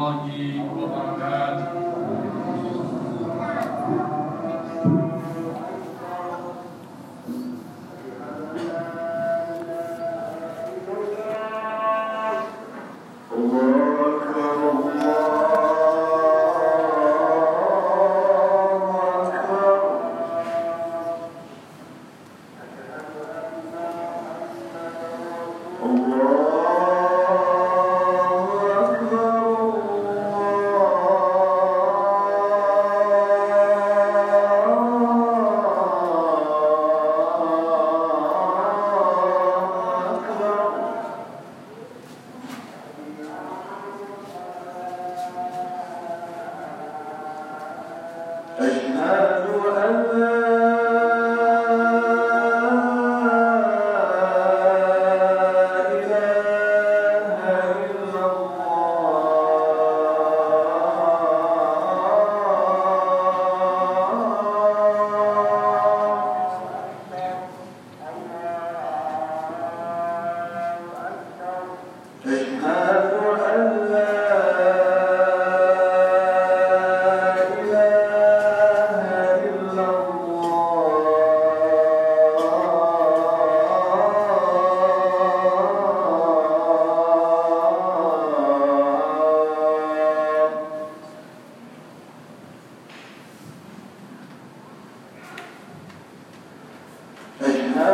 Allahi wa. أشهد أن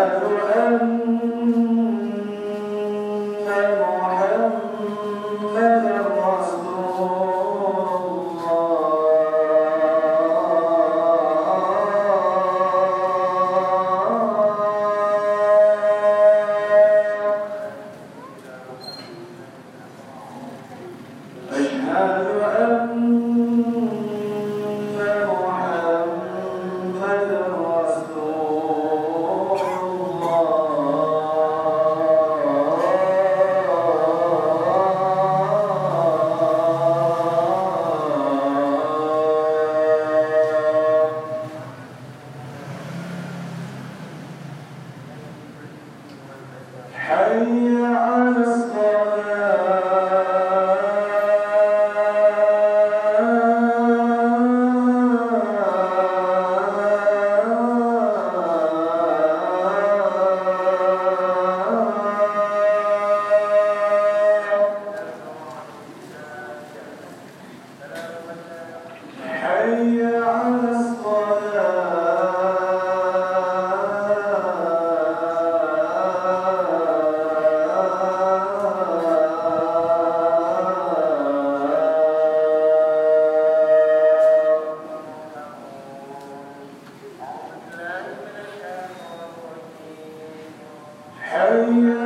أن Yeah.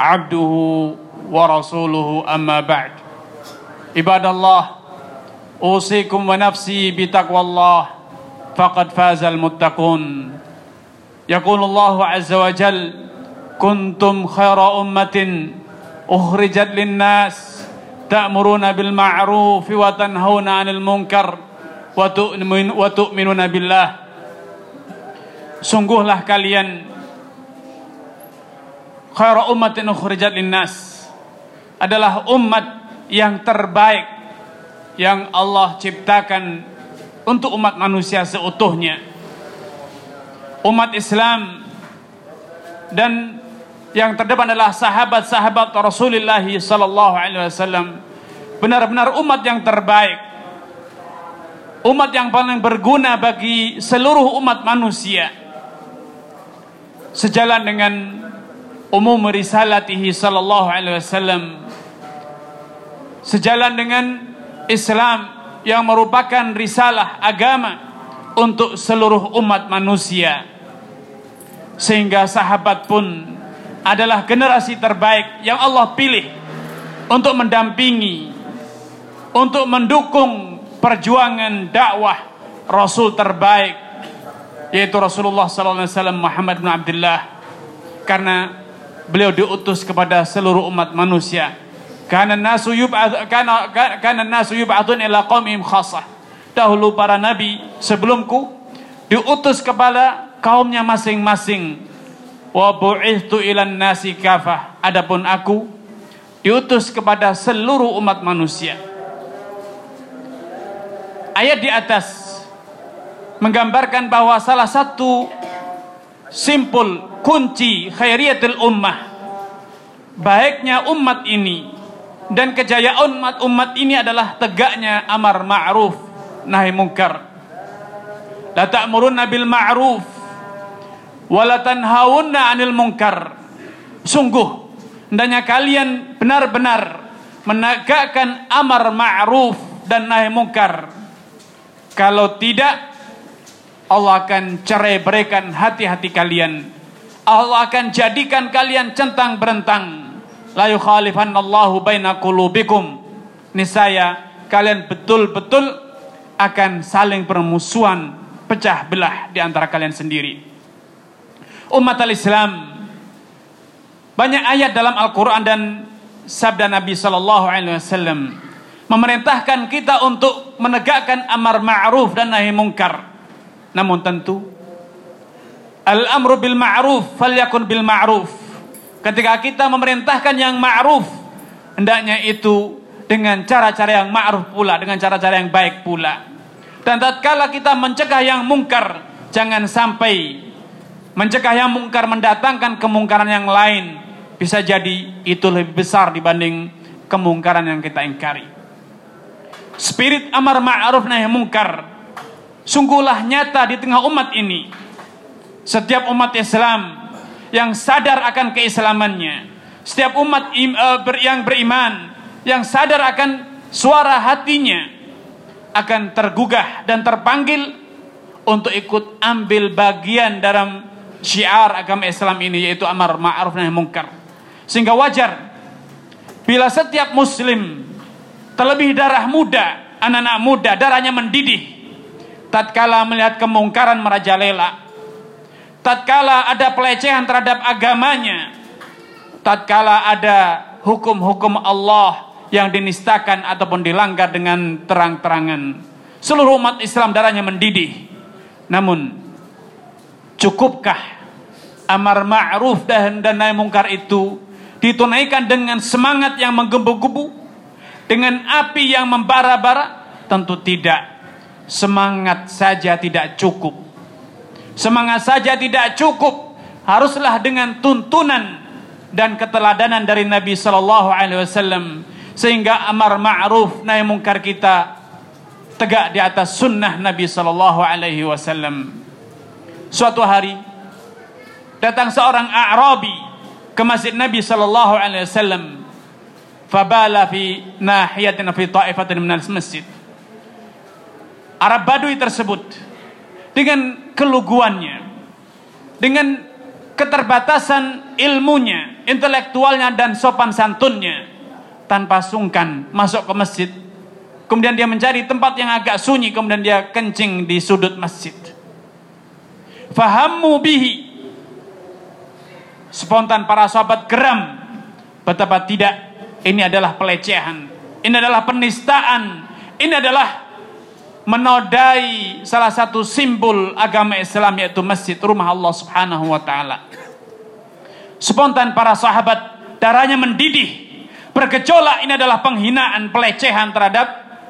عبده ورسوله أما بعد عباد الله أوصيكم ونفسي بتقوى الله فقد فاز المتقون يقول الله عز وجل كنتم خير أمة أخرجت للناس تأمرون بالمعروف وتنهون عن المنكر وتؤمن وتؤمنون بالله Sungguhlah kalian khairu ummatin ukhrijat linnas adalah umat yang terbaik yang Allah ciptakan untuk umat manusia seutuhnya. Umat Islam dan yang terdepan adalah sahabat-sahabat Rasulullah sallallahu alaihi wasallam. Benar-benar umat yang terbaik. Umat yang paling berguna bagi seluruh umat manusia sejalan dengan umum risalatihi sallallahu alaihi wasallam sejalan dengan Islam yang merupakan risalah agama untuk seluruh umat manusia. Sehingga sahabat pun adalah generasi terbaik yang Allah pilih untuk mendampingi untuk mendukung perjuangan dakwah Rasul terbaik yaitu Rasulullah sallallahu alaihi wasallam Muhammad bin Abdullah. Karena beliau diutus kepada seluruh umat manusia. Karena nasu karena karena nasu yub'atun ila qaumihim khassah dahulu para nabi sebelumku diutus kepada kaumnya masing-masing. Wa bu'ithtu ilan nasi kafah. Adapun aku diutus kepada seluruh umat manusia. Ayat di atas menggambarkan bahwa salah satu simpul kunci khairiyatul ummah. Baiknya umat ini dan kejayaan umat umat ini adalah tegaknya amar ma'ruf nahi mungkar. La ta'muruna bil ma'ruf wa la tanhauna 'anil munkar. Sungguh hendaknya kalian benar-benar menegakkan amar ma'ruf dan nahi mungkar kalau tidak Allah akan cerai berikan hati-hati kalian. Allah akan jadikan kalian centang berentang. La yukhalifannallahu baina qulubikum. Niscaya kalian betul-betul akan saling permusuhan, pecah belah di antara kalian sendiri. Umat al-Islam banyak ayat dalam Al-Qur'an dan sabda Nabi sallallahu alaihi wasallam memerintahkan kita untuk menegakkan amar ma'ruf dan nahi mungkar namun tentu Al-amru bil ma'ruf falyakun bil ma'ruf. Ketika kita memerintahkan yang ma'ruf, hendaknya itu dengan cara-cara yang ma'ruf pula, dengan cara-cara yang baik pula. Dan tatkala kita mencegah yang mungkar, jangan sampai mencegah yang mungkar mendatangkan kemungkaran yang lain. Bisa jadi itu lebih besar dibanding kemungkaran yang kita ingkari. Spirit amar ma'ruf nahi mungkar sungguhlah nyata di tengah umat ini. Setiap umat Islam yang sadar akan keislamannya, setiap umat ber, yang beriman yang sadar akan suara hatinya akan tergugah dan terpanggil untuk ikut ambil bagian dalam syiar agama Islam ini yaitu amar ma'ruf nahi munkar. Sehingga wajar bila setiap muslim terlebih darah muda, anak-anak muda, darahnya mendidih tatkala melihat kemungkaran merajalela, tatkala ada pelecehan terhadap agamanya, tatkala ada hukum-hukum Allah yang dinistakan ataupun dilanggar dengan terang-terangan. Seluruh umat Islam darahnya mendidih. Namun, cukupkah amar ma'ruf dan nahi mungkar itu ditunaikan dengan semangat yang menggebu-gebu, dengan api yang membara-bara? Tentu tidak semangat saja tidak cukup. Semangat saja tidak cukup, haruslah dengan tuntunan dan keteladanan dari Nabi sallallahu alaihi wasallam sehingga amar ma'ruf nahi mungkar kita tegak di atas sunnah Nabi sallallahu alaihi wasallam. Suatu hari datang seorang A'rabi ke masjid Nabi sallallahu alaihi wasallam fabala fi nahiyatin fi ta'ifatin min al-masjid Arab Badui tersebut dengan keluguannya, dengan keterbatasan ilmunya, intelektualnya dan sopan santunnya, tanpa sungkan masuk ke masjid. Kemudian dia mencari tempat yang agak sunyi, kemudian dia kencing di sudut masjid. Fahammu bihi. Spontan para sahabat geram. Betapa tidak. Ini adalah pelecehan. Ini adalah penistaan. Ini adalah menodai salah satu simbol agama Islam yaitu masjid rumah Allah Subhanahu wa taala. Spontan para sahabat darahnya mendidih. Bergejolak ini adalah penghinaan, pelecehan terhadap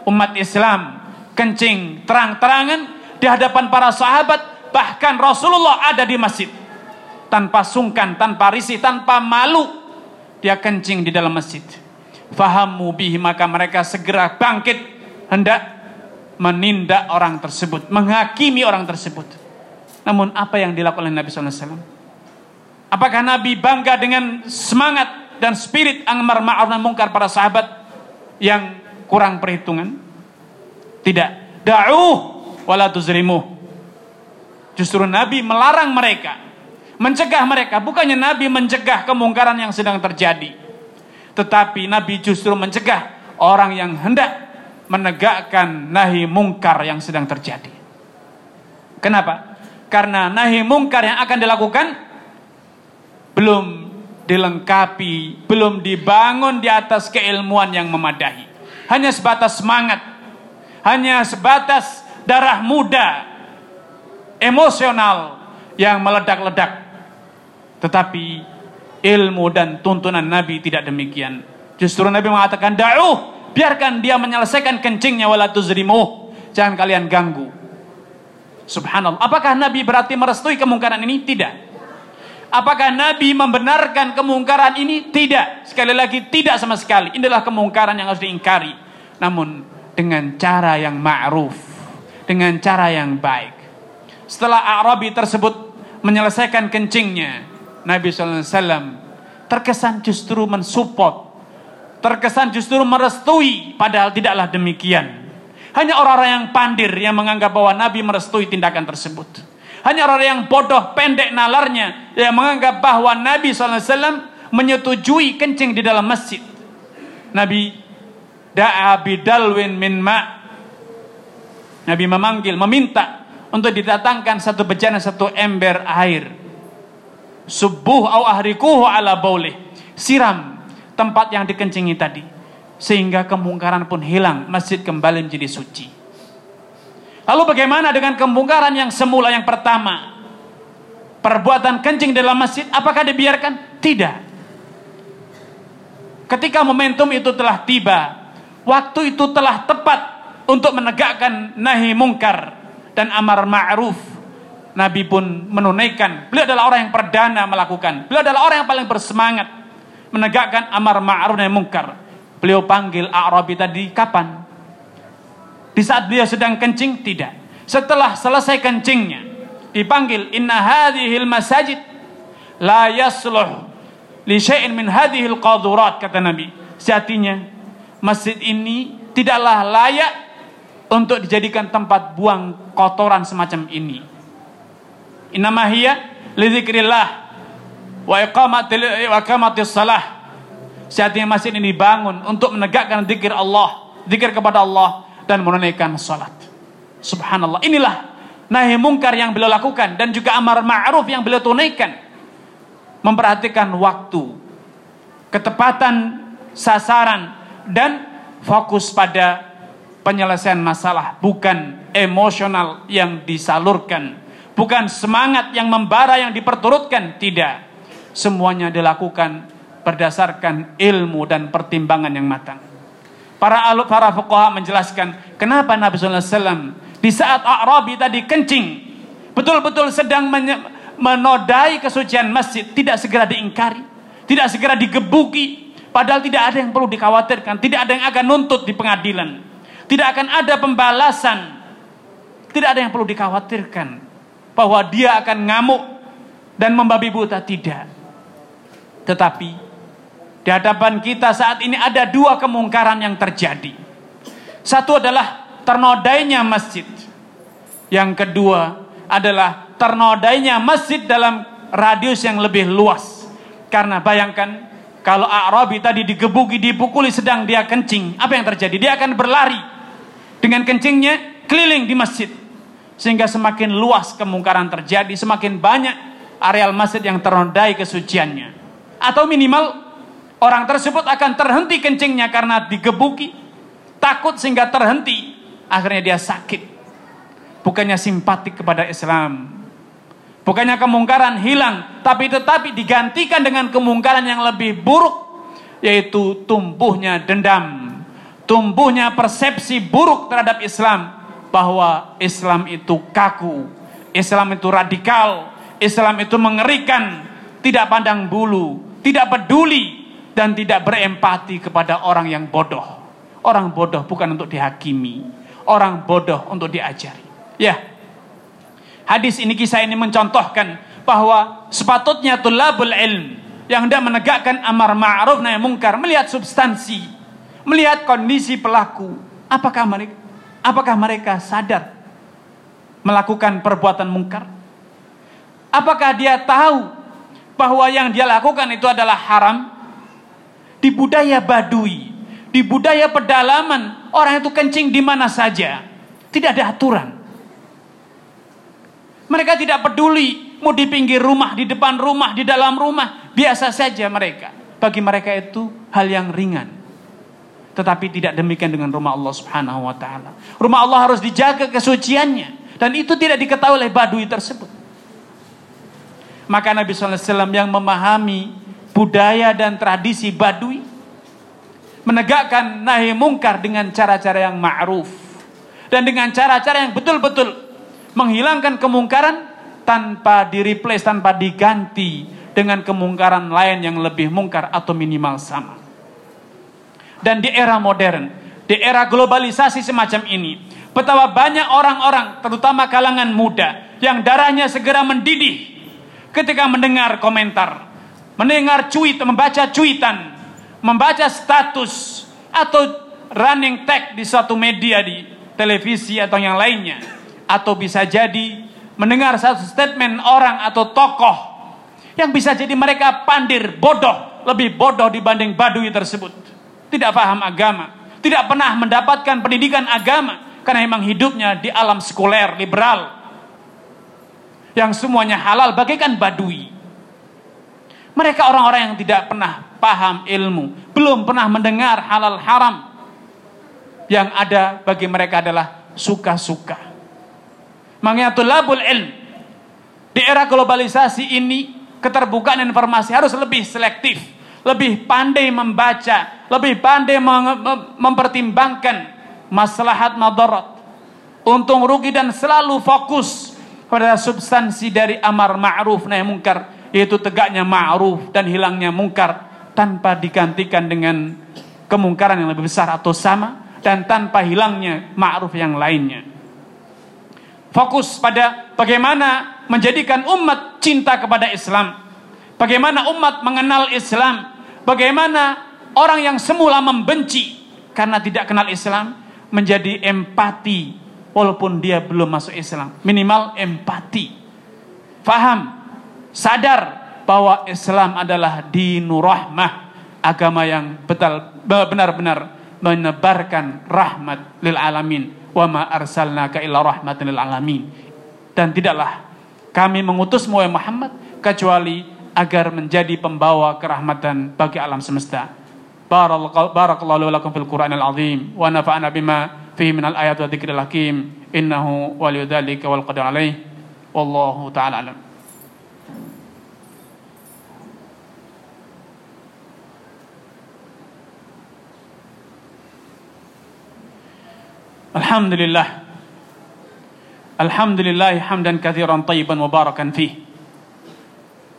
umat Islam. Kencing terang-terangan di hadapan para sahabat, bahkan Rasulullah ada di masjid. Tanpa sungkan, tanpa risih, tanpa malu, dia kencing di dalam masjid. Fahamu bihi maka mereka segera bangkit hendak menindak orang tersebut, menghakimi orang tersebut. Namun apa yang dilakukan oleh Nabi SAW? Apakah Nabi bangga dengan semangat dan spirit amar ma'ruf mungkar para sahabat yang kurang perhitungan? Tidak. Da'uh wala tuzrimuh. Justru Nabi melarang mereka, mencegah mereka. Bukannya Nabi mencegah kemungkaran yang sedang terjadi. Tetapi Nabi justru mencegah orang yang hendak menegakkan nahi mungkar yang sedang terjadi. Kenapa? Karena nahi mungkar yang akan dilakukan belum dilengkapi, belum dibangun di atas keilmuan yang memadai. Hanya sebatas semangat, hanya sebatas darah muda, emosional yang meledak-ledak. Tetapi ilmu dan tuntunan Nabi tidak demikian. Justru Nabi mengatakan, "Da'uh, biarkan dia menyelesaikan kencingnya wala tuzrimuh. Jangan kalian ganggu." Subhanallah. Apakah Nabi berarti merestui kemungkaran ini? Tidak. Apakah Nabi membenarkan kemungkaran ini? Tidak. Sekali lagi tidak sama sekali. Inilah kemungkaran yang harus diingkari. Namun dengan cara yang ma'ruf, dengan cara yang baik. Setelah Arabi tersebut menyelesaikan kencingnya, Nabi SAW terkesan justru mensupport, terkesan justru merestui, padahal tidaklah demikian. Hanya orang-orang yang pandir yang menganggap bahwa Nabi merestui tindakan tersebut. Hanya orang yang bodoh, pendek nalarnya yang menganggap bahwa Nabi SAW menyetujui kencing di dalam masjid. Nabi da'a bidalwin min ma' Nabi memanggil, meminta untuk didatangkan satu bejana, satu ember air. Subuh au ahrikuhu ala baulih. Siram tempat yang dikencingi tadi. Sehingga kemungkaran pun hilang. Masjid kembali menjadi suci. Lalu bagaimana dengan kemungkaran yang semula yang pertama? Perbuatan kencing dalam masjid, apakah dibiarkan? Tidak. Ketika momentum itu telah tiba, waktu itu telah tepat untuk menegakkan nahi mungkar dan amar ma'ruf. Nabi pun menunaikan. Beliau adalah orang yang perdana melakukan. Beliau adalah orang yang paling bersemangat menegakkan amar ma'ruf dan mungkar. Beliau panggil Arabi tadi kapan? Di saat beliau sedang kencing? Tidak. Setelah selesai kencingnya, dipanggil inna hadhil masajid la yasluh li syai'in min hadhil qadurat kata Nabi. Sejatinya masjid ini tidaklah layak untuk dijadikan tempat buang kotoran semacam ini. Innama hiya li dzikrillah wa iqamatil wa iqamatis salah. Sejatinya masjid ini dibangun untuk menegakkan zikir Allah, zikir kepada Allah dan menunaikan salat. Subhanallah. Inilah nahi mungkar yang beliau lakukan dan juga amar ma'ruf yang beliau tunaikan. Memperhatikan waktu, ketepatan sasaran dan fokus pada penyelesaian masalah, bukan emosional yang disalurkan, bukan semangat yang membara yang diperturutkan, tidak. Semuanya dilakukan berdasarkan ilmu dan pertimbangan yang matang. Para para fuqaha menjelaskan kenapa Nabi sallallahu alaihi wasallam di saat Arabi tadi kencing betul-betul sedang menodai kesucian masjid tidak segera diingkari, tidak segera digebuki, padahal tidak ada yang perlu dikhawatirkan, tidak ada yang akan nuntut di pengadilan. Tidak akan ada pembalasan. Tidak ada yang perlu dikhawatirkan bahwa dia akan ngamuk dan membabi buta tidak. Tetapi di hadapan kita saat ini ada dua kemungkaran yang terjadi. Satu adalah ternodainya masjid. Yang kedua adalah ternodainya masjid dalam radius yang lebih luas. Karena bayangkan Kalau Arabi tadi digebuki, dipukuli sedang dia kencing, apa yang terjadi? Dia akan berlari dengan kencingnya keliling di masjid. Sehingga semakin luas kemungkaran terjadi, semakin banyak areal masjid yang ternodai kesuciannya. Atau minimal orang tersebut akan terhenti kencingnya karena digebuki, takut sehingga terhenti, akhirnya dia sakit. Bukannya simpatik kepada Islam, Bukannya kemungkaran hilang, tapi tetapi digantikan dengan kemungkaran yang lebih buruk, yaitu tumbuhnya dendam, tumbuhnya persepsi buruk terhadap Islam, bahwa Islam itu kaku, Islam itu radikal, Islam itu mengerikan, tidak pandang bulu, tidak peduli, dan tidak berempati kepada orang yang bodoh. Orang bodoh bukan untuk dihakimi, orang bodoh untuk diajari. Ya, Hadis ini kisah ini mencontohkan bahwa sepatutnya tulabul ilm yang hendak menegakkan amar ma'ruf nahi mungkar melihat substansi, melihat kondisi pelaku. Apakah mereka apakah mereka sadar melakukan perbuatan mungkar? Apakah dia tahu bahwa yang dia lakukan itu adalah haram? Di budaya Badui, di budaya pedalaman, orang itu kencing di mana saja. Tidak ada aturan. Mereka tidak peduli mau di pinggir rumah, di depan rumah, di dalam rumah, biasa saja mereka. Bagi mereka itu hal yang ringan. Tetapi tidak demikian dengan rumah Allah Subhanahu wa taala. Rumah Allah harus dijaga kesuciannya dan itu tidak diketahui oleh badui tersebut. Maka Nabi SAW yang memahami budaya dan tradisi badui menegakkan nahi mungkar dengan cara-cara yang ma'ruf dan dengan cara-cara yang betul-betul menghilangkan kemungkaran tanpa di tanpa diganti dengan kemungkaran lain yang lebih mungkar atau minimal sama. Dan di era modern, di era globalisasi semacam ini, betapa banyak orang-orang, terutama kalangan muda, yang darahnya segera mendidih ketika mendengar komentar, mendengar cuit, membaca cuitan, membaca status, atau running tag di suatu media di televisi atau yang lainnya atau bisa jadi mendengar satu statement orang atau tokoh yang bisa jadi mereka pandir bodoh lebih bodoh dibanding badui tersebut. Tidak paham agama tidak pernah mendapatkan pendidikan agama karena memang hidupnya di alam sekuler liberal yang semuanya halal bagaikan badui mereka orang-orang yang tidak pernah paham ilmu belum pernah mendengar halal haram yang ada bagi mereka adalah suka-suka Makanya tulabul ilm. Di era globalisasi ini, keterbukaan informasi harus lebih selektif. Lebih pandai membaca. Lebih pandai mempertimbangkan maslahat madarat. Untung rugi dan selalu fokus pada substansi dari amar ma'ruf nahi mungkar. Yaitu tegaknya ma'ruf dan hilangnya mungkar. Tanpa digantikan dengan kemungkaran yang lebih besar atau sama. Dan tanpa hilangnya ma'ruf yang lainnya fokus pada bagaimana menjadikan umat cinta kepada Islam. Bagaimana umat mengenal Islam. Bagaimana orang yang semula membenci karena tidak kenal Islam menjadi empati walaupun dia belum masuk Islam. Minimal empati. Faham, sadar bahwa Islam adalah dinur rahmah, agama yang betul benar-benar menebarkan rahmat lil alamin wa ma arsalnaka illa rahmatan lil alamin. Dan tidaklah kami mengutus Muhammad kecuali agar menjadi pembawa kerahmatan bagi alam semesta. Barakallahu lakum fil Qur'anil azim wa nafa'ana bima فيه من الآيات والذكر الحكيم. إنه ولي ذلك والقدر عليه. والله تعالى أعلم. الحمد لله الحمد لله حمدا كثيرا طيبا مباركا فيه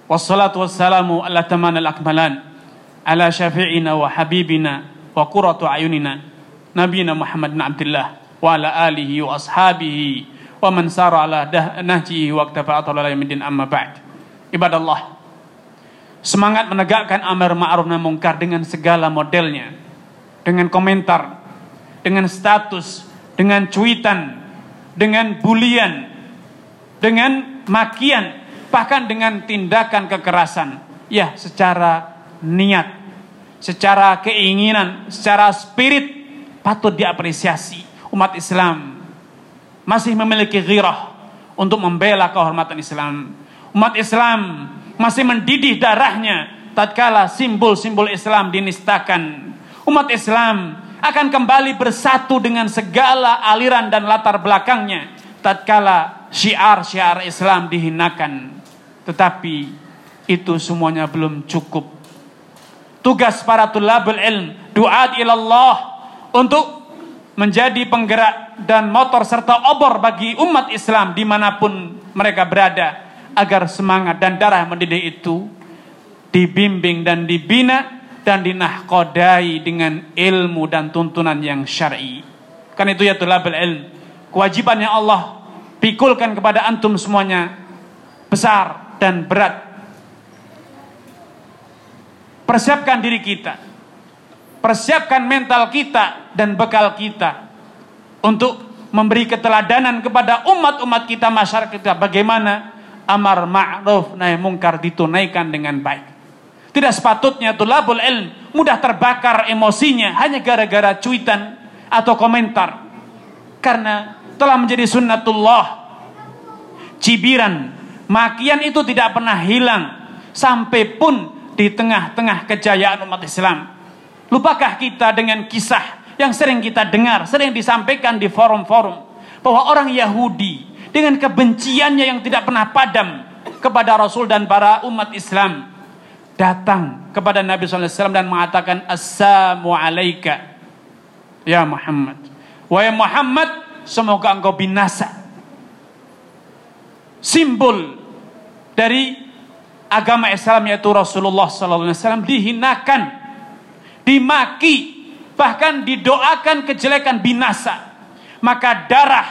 والصلاة والسلام على تمان الأكملان على شفيعنا وحبيبنا وقرة عيوننا نبينا محمد بن عبد الله وعلى آله وأصحابه ومن سار على نهجه واكتفى أطول يوم الدين أما بعد عباد الله semangat menegakkan amar ma'ruf nahi mungkar dengan segala modelnya dengan komentar dengan status dengan cuitan, dengan bulian, dengan makian, bahkan dengan tindakan kekerasan. Ya, secara niat secara keinginan, secara spirit patut diapresiasi. Umat Islam masih memiliki ghirah untuk membela kehormatan Islam. Umat Islam masih mendidih darahnya tatkala simbol-simbol Islam dinistakan. Umat Islam akan kembali bersatu dengan segala aliran dan latar belakangnya tatkala syiar-syiar Islam dihinakan. Tetapi itu semuanya belum cukup. Tugas para tulabul ilm, duat ilallah untuk menjadi penggerak dan motor serta obor bagi umat Islam di mana pun mereka berada agar semangat dan darah mendidih itu dibimbing dan dibina dan dinahkodai dengan ilmu dan tuntunan yang syar'i. Kan itu ya tulabul ilm. Kewajiban yang Allah pikulkan kepada antum semuanya besar dan berat. Persiapkan diri kita. Persiapkan mental kita dan bekal kita untuk memberi keteladanan kepada umat-umat kita masyarakat kita bagaimana amar ma'ruf nahi mungkar ditunaikan dengan baik. Tidak sepatutnya tulabul ilm mudah terbakar emosinya hanya gara-gara cuitan atau komentar. Karena telah menjadi sunnatullah. Cibiran, makian itu tidak pernah hilang sampai pun di tengah-tengah kejayaan umat Islam. Lupakah kita dengan kisah yang sering kita dengar, sering disampaikan di forum-forum bahwa orang Yahudi dengan kebenciannya yang tidak pernah padam kepada Rasul dan para umat Islam datang kepada Nabi SAW dan mengatakan Assalamu alaika ya Muhammad. Wahai Muhammad, semoga engkau binasa. Simbol dari agama Islam yaitu Rasulullah SAW dihinakan, dimaki, bahkan didoakan kejelekan binasa. Maka darah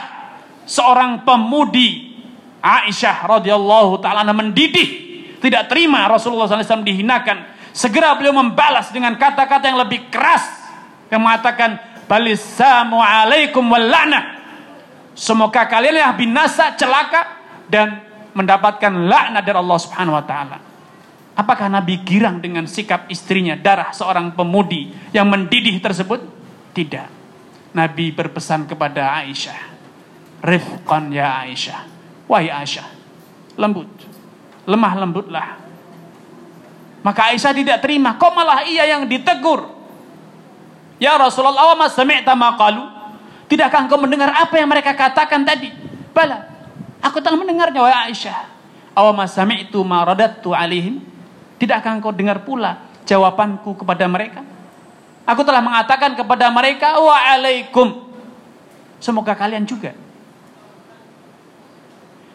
seorang pemudi Aisyah radhiyallahu taala mendidih, tidak terima Rasulullah SAW dihinakan. Segera beliau membalas dengan kata-kata yang lebih keras yang mengatakan balisamu alaikum Semoga kalian yang binasa, celaka dan mendapatkan laknat dari Allah Subhanahu wa taala. Apakah Nabi girang dengan sikap istrinya, darah seorang pemudi yang mendidih tersebut? Tidak. Nabi berpesan kepada Aisyah, "Rifqan ya Aisyah." Wahai Aisyah, lembut. Lemah lembutlah. Maka Aisyah tidak terima, kok malah ia yang ditegur. Ya Rasulullah, wa ma sami'ta ma qalu? Tidakkah engkau mendengar apa yang mereka katakan tadi? Bala. Aku telah mendengarnya wahai Aisyah. Aw sami'tu ma radattu alaihim? Tidakkah engkau dengar pula jawabanku kepada mereka? Aku telah mengatakan kepada mereka wa alaikum. Semoga kalian juga.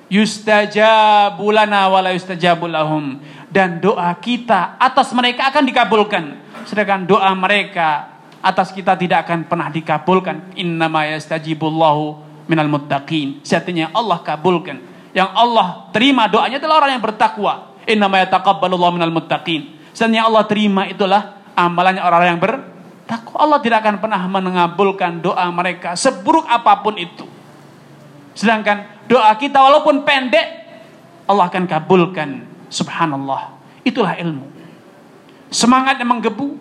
Yustajabu lana wa la yustajabu lahum. Dan doa kita atas mereka akan dikabulkan. Sedangkan doa mereka atas kita tidak akan pernah dikabulkan. Innama yastajibullahu minal muttaqin. Sejatinya Allah kabulkan. Yang Allah terima doanya adalah orang yang bertakwa. Innama yataqabbalullahu minal muttaqin. Allah terima itulah amalannya orang-orang yang bertakwa. Allah tidak akan pernah mengabulkan doa mereka seburuk apa pun itu. Sedangkan doa kita walaupun pendek Allah akan kabulkan. Subhanallah. Itulah ilmu. Semangat yang menggebu,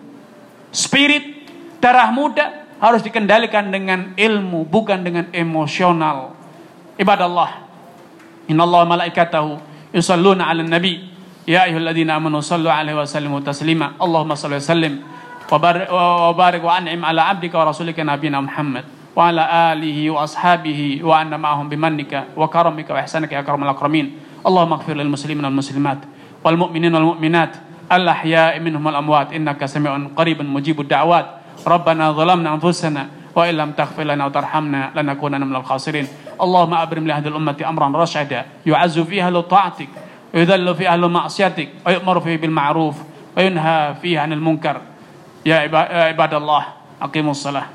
spirit darah muda harus dikendalikan dengan ilmu bukan dengan emosional. Ibadallah. Innallaha malaikatahu yusalluna 'alan nabi. يا أيها الذين آمنوا صلوا عليه وسلموا تسليما. اللهم صل وسلم. وبارك وأنعم على عبدك ورسولك نبينا محمد. وعلى آله وأصحابه وأن معهم بمنك وكرمك وإحسانك يا أكرم الأكرمين. اللهم اغفر للمسلمين والمسلمات والمؤمنين والمؤمنات الأحياء منهم الأموات إنك سميع قريب مجيب الدعوات. ربنا ظلمنا أنفسنا وإن لم تغفر لنا وترحمنا لنكونن من الخاسرين. اللهم أبرم لهذه الأمة أمرا رشدا يعز فيها لطاعتك. ويذل فيه أهل معصيتك ويؤمر فيه بالمعروف وينهى فيه عن المنكر. يا عباد الله أقيموا الصلاة.